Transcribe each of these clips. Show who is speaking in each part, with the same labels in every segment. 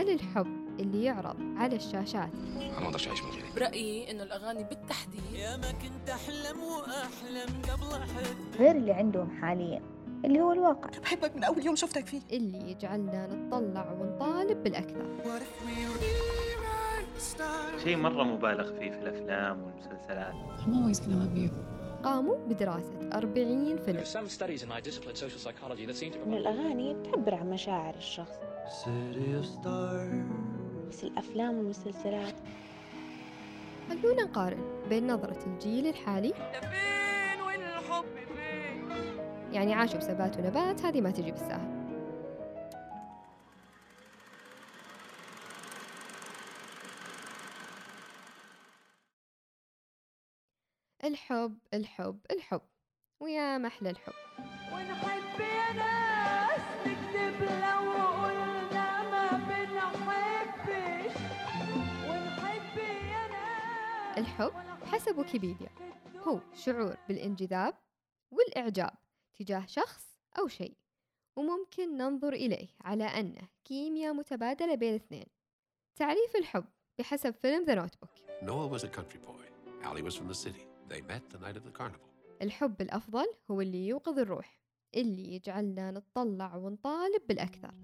Speaker 1: هل الحب اللي يعرض على الشاشات؟
Speaker 2: أنا ما أقدرش أعيش من غيرك
Speaker 3: برأيي إنه الأغاني بالتحديد
Speaker 4: يا ما كنت أحلم وأحلم قبل أحب
Speaker 5: غير اللي عندهم حاليا اللي هو الواقع.
Speaker 6: بحبك من أول يوم شفتك فيه.
Speaker 1: اللي يجعلنا نتطلع ونطالب
Speaker 4: stars
Speaker 7: شيء مرة مبالغ فيه في الأفلام والمسلسلات.
Speaker 3: I'm always gonna love you.
Speaker 1: قاموا بدراسة 40 فيلم.
Speaker 5: إن الأغاني تعبر عن مشاعر الشخص. بس الأفلام والمسلسلات.
Speaker 1: خلونا نقارن بين نظرة الجيل الحالي
Speaker 3: فين وين الحب فين؟
Speaker 1: يعني عاشوا بسبات ونبات هذه ما تجي بالسهل الحب الحب الحب ويا محلى الحب.
Speaker 8: ونحب يا ناس نكذب لو قلنا ما بنحبش. ونحب يا ناس
Speaker 1: الحب حسب ويكيبيديا. هو شعور بالانجذاب والإعجاب تجاه شخص أو شيء وممكن ننظر إليه على أنه كيمياء متبادلة بين الاثنين. تعريف الحب بحسب فيلم The Notebook
Speaker 2: Noah was a country boy. Allie was from the city. They met the night of the carnival.
Speaker 1: الحب الأفضل هو اللي يوقظ الروح اللي يجعلنا نتطلع ونطالب بالأكثر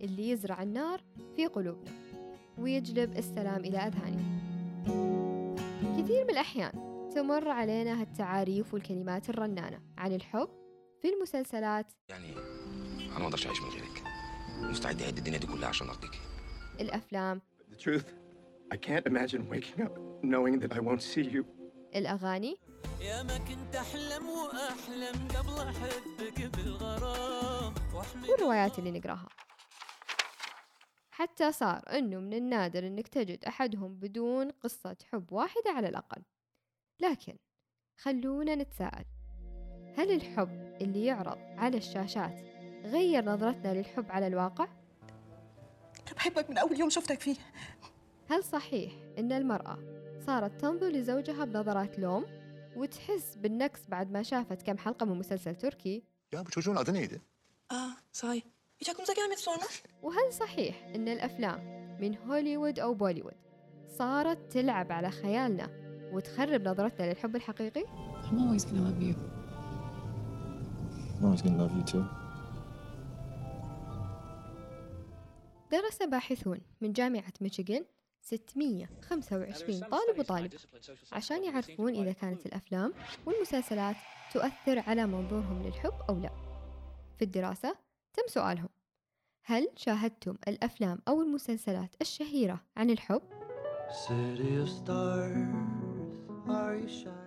Speaker 1: اللي يزرع النار في قلوبنا ويجلب السلام إلى أذهاننا. كثير من الأحيان تمر علينا هالتعاريف والكلمات الرنانة عن الحب في المسلسلات.
Speaker 2: يعني أنا ما أقدرش أعيش من غيرك. مستعد أعد الدنيا دي كلها عشان أرضيك.
Speaker 1: الأفلام.
Speaker 9: The truth, I can't imagine waking up knowing that I won't see you.
Speaker 1: الأغاني.
Speaker 4: يا ما كنت أحلم وأحلم قبل أحبك بالغرام.
Speaker 1: والروايات اللي نقراها. حتى صار أنه من النادر أنك تجد أحدهم بدون قصة حب واحدة على الأقل. لكن خلونا نتساءل. هل الحب اللي يعرض على الشاشات غير نظرتنا للحب على الواقع؟
Speaker 6: بحبك من أول يوم شفتك فيه.
Speaker 1: هل صحيح أن المرأة صارت تنظر لزوجها بنظرات لوم وتحس بالنقص بعد ما شافت كم حلقة من مسلسل تركي؟
Speaker 6: آه?
Speaker 1: وهل صحيح أن الأفلام من هوليوود أو بوليوود صارت تلعب على خيالنا وتخرب نظرتنا للحب الحقيقي؟
Speaker 3: I'm always gonna love you
Speaker 9: I'm always gonna love you too.
Speaker 1: درس باحثون من جامعة ميشيغان 625 طالب وطالب. عشان يعرفون إذا كانت الأفلام والمسلسلات تؤثر على منظورهم للحب أو لا. في الدراسة تم سؤالهم. هل شاهدتم الأفلام أو المسلسلات الشهيرة عن الحب؟
Speaker 4: City of stars Are you shy?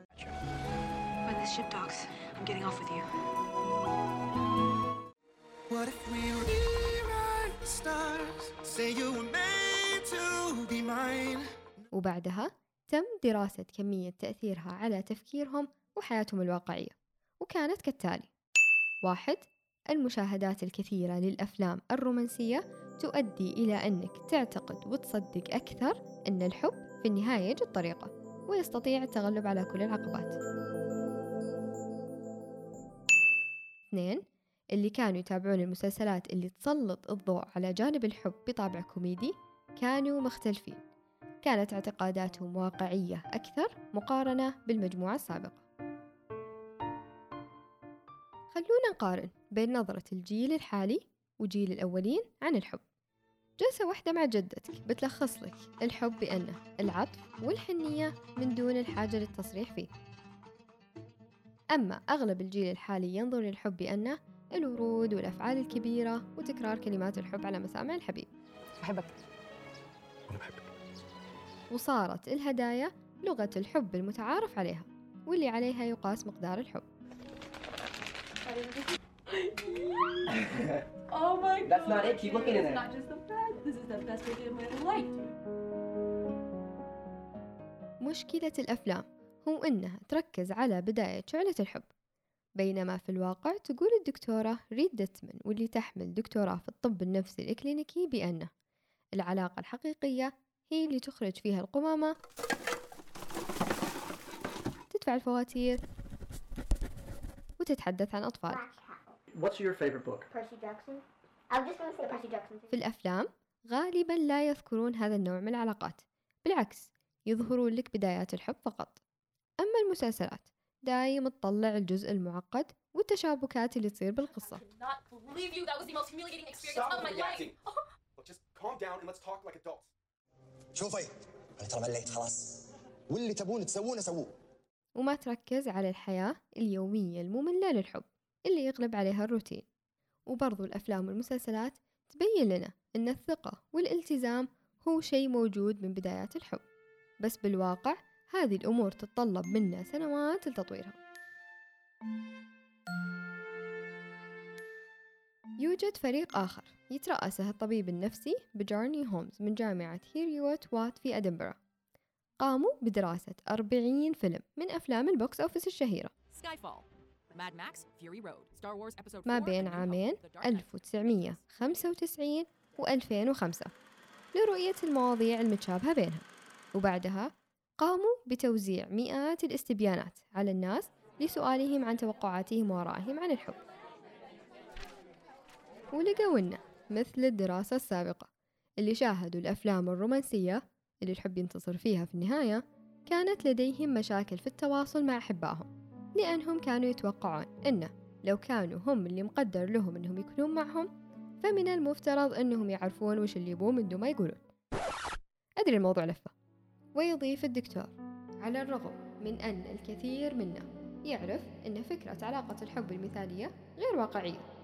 Speaker 8: When this ship docks, I'm getting off with you.
Speaker 4: What if we rewrite the stars. Say you
Speaker 1: وبعدها تم دراسة كمية تأثيرها على تفكيرهم وحياتهم الواقعية وكانت كالتالي واحد المشاهدات الكثيرة للأفلام الرومانسية تؤدي إلى أنك تعتقد وتصدق أكثر أن الحب في النهاية يجد طريقة ويستطيع التغلب على كل العقبات. اثنين اللي كانوا يتابعون المسلسلات اللي تسلط الضوء على جانب الحب بطابع كوميدي كانوا مختلفين. كانت اعتقاداتهم واقعية أكثر مقارنة بالمجموعة السابقة. خلونا نقارن بين نظرة الجيل الحالي وجيل الأولين عن الحب. جلسة واحدة مع جدتك بتلخص لك الحب بأنه العطف والحنية من دون الحاجة للتصريح فيه. أما أغلب الجيل الحالي ينظر للحب بأنه الورود والأفعال الكبيرة وتكرار كلمات الحب على مسامع الحبيب.
Speaker 6: بحبك
Speaker 9: وأنا بحبك.
Speaker 1: وصارت الهدايا لغة الحب المتعارف عليها واللي عليها يقاس مقدار الحب
Speaker 8: Oh my god.
Speaker 10: That's not it. Keep looking in
Speaker 8: It's
Speaker 10: there.
Speaker 8: not just a fad. This is the best idea of my life.
Speaker 1: مشكلة الأفلام هو إنها تركز على بداية شعلة الحب بينما في الواقع تقول الدكتورة ريد ديتمن واللي تحمل دكتوراه في الطب النفسي الإكلينيكي بأنه العلاقة الحقيقية هي اللي تخرج فيها القمامة. تدفع الفواتير. وتتحدث عن أطفالك
Speaker 10: What's your favorite book?
Speaker 11: Percy Jackson. I just gonna say Percy Jackson.
Speaker 1: في الأفلام غالبا لا يذكرون هذا النوع من العلاقات. بالعكس يظهرون لك بدايات الحب فقط. أما المسلسلات دايم تطلع الجزء المعقد والتشابكات اللي تصير بالقصة.
Speaker 10: شوفي. أنا ترى مليت خلاص. واللي تبون تسوونه سووه.
Speaker 1: وما تركز على الحياة اليومية المملة للحب اللي يغلب عليها الروتين. وبرضو الأفلام والمسلسلات تبين لنا أن الثقة والالتزام هو شيء موجود من بدايات الحب. بس بالواقع هذه الأمور تتطلب منا سنوات لتطويرها. يوجد فريق آخر يترأسه الطبيب النفسي بجارني هومز من جامعة هيريوت وات في أدنبرا. قاموا بدراسة 40 فيلم من أفلام البوكس أوفيس الشهيرة. ما بين عامين 1995 و 2005 لرؤية المواضيع المتشابهة بينها وبعدها قاموا بتوزيع مئات الاستبيانات على الناس لسؤالهم عن توقعاتهم وآرائهم عن الحب. ولقوا إنه مثل الدراسة السابقة اللي شاهدوا الأفلام الرومانسية اللي الحب ينتصر فيها في النهاية كانت لديهم مشاكل في التواصل مع أحبائهم لأنهم كانوا يتوقعون إنه لو كانوا هم اللي مقدر لهم إنهم يكونون معهم فمن المفترض إنهم يعرفون وش اللي يبون من دون ما يقولون. أدري الموضوع لفة. ويضيف الدكتور على الرغم من أن الكثير منا يعرف أن فكرة علاقة الحب المثالية غير واقعية.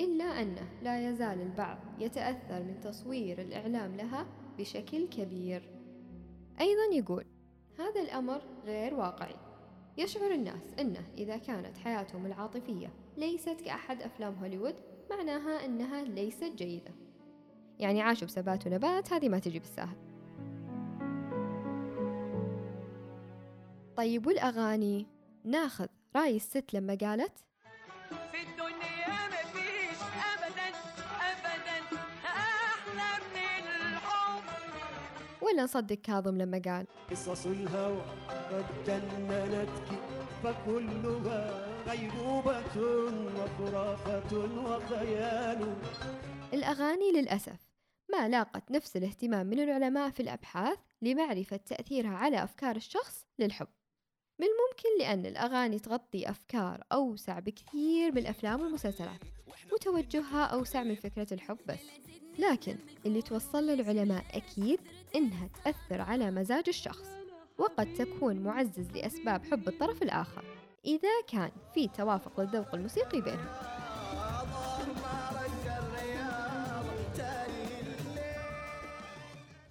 Speaker 1: إلا أنه لا يزال البعض يتأثر من تصوير الإعلام لها بشكل كبير. أيضا يقول هذا الأمر غير واقعي. يشعر الناس أنه إذا كانت حياتهم العاطفية ليست كأحد أفلام هوليوود معناها أنها ليست جيدة. يعني عاشوا بسبات ونبات هذه ما تجي بالساهل طيب والأغاني؟ ناخذ رأي الست لما قالت
Speaker 3: في الدنيا
Speaker 1: ولا نصدق كاظم لما قال؟
Speaker 11: قصص الهوى قد جننتك فكلها غيبوبة وخرافة وخيال.
Speaker 1: الأغاني للأسف ما لاقت نفس الاهتمام من العلماء في الأبحاث لمعرفة تأثيرها على أفكار الشخص للحب. من الممكن لأن الأغاني تغطي أفكار أوسع بكثير من الأفلام والمسلسلات وتوجهها أوسع من فكرة الحب بس. لكن اللي توصل العلماء أكيد إنها تأثر على مزاج الشخص وقد تكون معزز لأسباب حب الطرف الآخر إذا كان في توافق للذوق الموسيقي بينهم.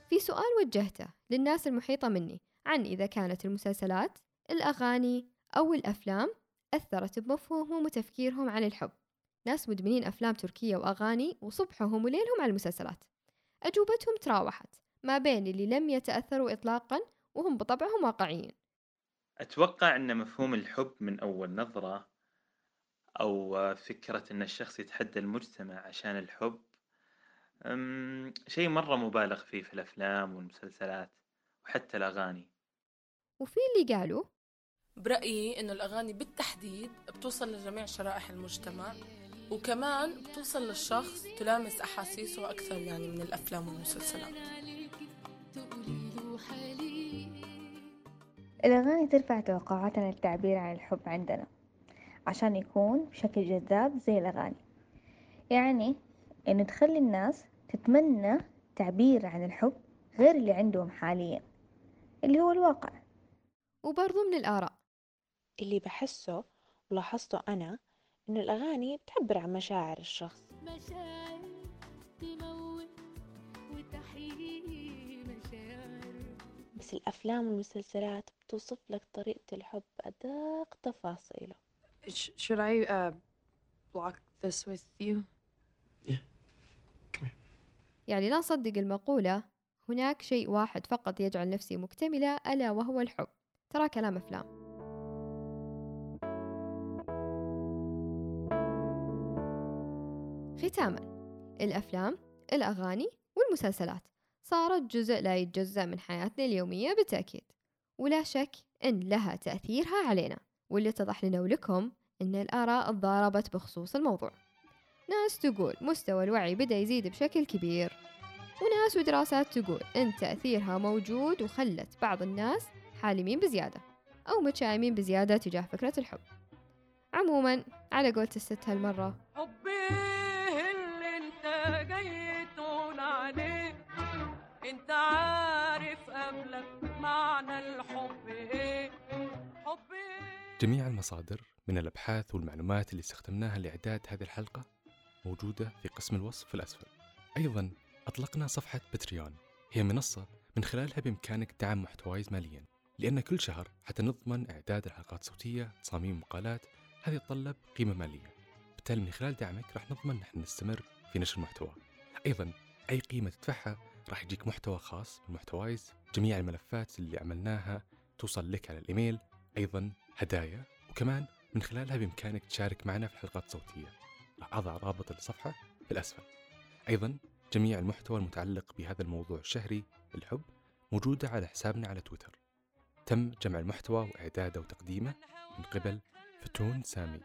Speaker 1: في سؤال وجهته للناس المحيطة مني عن إذا كانت المسلسلات الأغاني أو الأفلام أثرت بمفهومهم وتفكيرهم عن الحب. ناس مدمنين أفلام تركية وأغاني وصبحهم وليلهم على المسلسلات. أجوبتهم تراوحت ما بين اللي لم يتأثروا إطلاقا وهم بطبعهم واقعيين.
Speaker 7: أتوقع أن مفهوم الحب من أول نظرة أو فكرة أن الشخص يتحدى المجتمع عشان الحب أم، شيء مرة مبالغ فيه في الأفلام والمسلسلات وحتى الأغاني.
Speaker 1: وفي اللي قالوا؟
Speaker 12: برأيي إنه الأغاني بالتحديد بتوصل لجميع شرائح المجتمع وكمان بتوصل للشخص تلامس أحاسيسه أكثر يعني من الأفلام والمسلسلات.
Speaker 5: الأغاني ترفع توقعاتنا للتعبير عن الحب عندنا عشان يكون بشكل جذاب زي الأغاني. يعني إنه تخلي الناس تتمنى تعبير عن الحب غير اللي عندهم حاليا اللي هو الواقع.
Speaker 1: وبرضو من الآراء.
Speaker 13: اللي بحسه ولاحظته أنا إنه الأغاني بتعبر عن مشاعر الشخص.
Speaker 14: مشاعر
Speaker 13: بس الأفلام والمسلسلات بتوصف لك طريقة الحب. بأدق تفاصيله.
Speaker 15: Sh- should I uh, block this with you?
Speaker 1: يعني لا نصدق المقولة. هناك شيء واحد فقط يجعل نفسي مكتملة ألا وهو الحب. ترى كلام أفلام. ختاما. الأفلام الأغاني والمسلسلات. صارت جزء لا يتجزأ من حياتنا اليومية بالتأكيد. ولا شك أن لها تأثيرها علينا واللي اتضح لنا ولكم أن الآراء تضاربت بخصوص الموضوع. ناس تقول مستوى الوعي بدأ يزيد بشكل كبير وناس ودراسات تقول إن تأثيرها موجود وخلت بعض الناس حالمين بزيادة أو متشائمين بزيادة تجاه فكرة الحب. عموما على قولة الست هالمرة.
Speaker 3: حبي!
Speaker 16: جميع المصادر من الأبحاث والمعلومات اللي استخدمناها لإعداد هذه الحلقة موجودة في قسم الوصف في الأسفل. أيضا أطلقنا صفحة بتريون هي منصة من خلالها بإمكانك دعم محتوايز ماليا لأن كل شهر حتى نضمن إعداد الحلقات الصوتية تصاميم مقالات هذه تتطلب قيمة مالية. بالتالي من خلال دعمك راح نضمن نحن نستمر في نشر المحتوى. أيضا أي قيمة تدفعها راح يجيك محتوى خاص من محتوايز جميع الملفات اللي عملناها توصل لك على الإيميل. أيضا هدايا وكمان من خلالها بإمكانك تشارك معنا في الحلقات الصوتية راح أضع رابط الصفحة في الأسفل. أيضا جميع المحتوى المتعلق بهذا الموضوع الشهري الحب موجودة على حسابنا على تويتر. تم جمع المحتوى وإعداده وتقديمه من قبل فتون سامي.